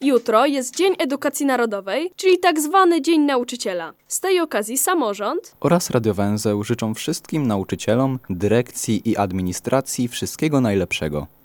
Jutro jest Dzień Edukacji Narodowej, czyli tak zwany Dzień Nauczyciela. Z tej okazji samorząd oraz Radiowęzeł życzą wszystkim nauczycielom, dyrekcji i administracji wszystkiego najlepszego.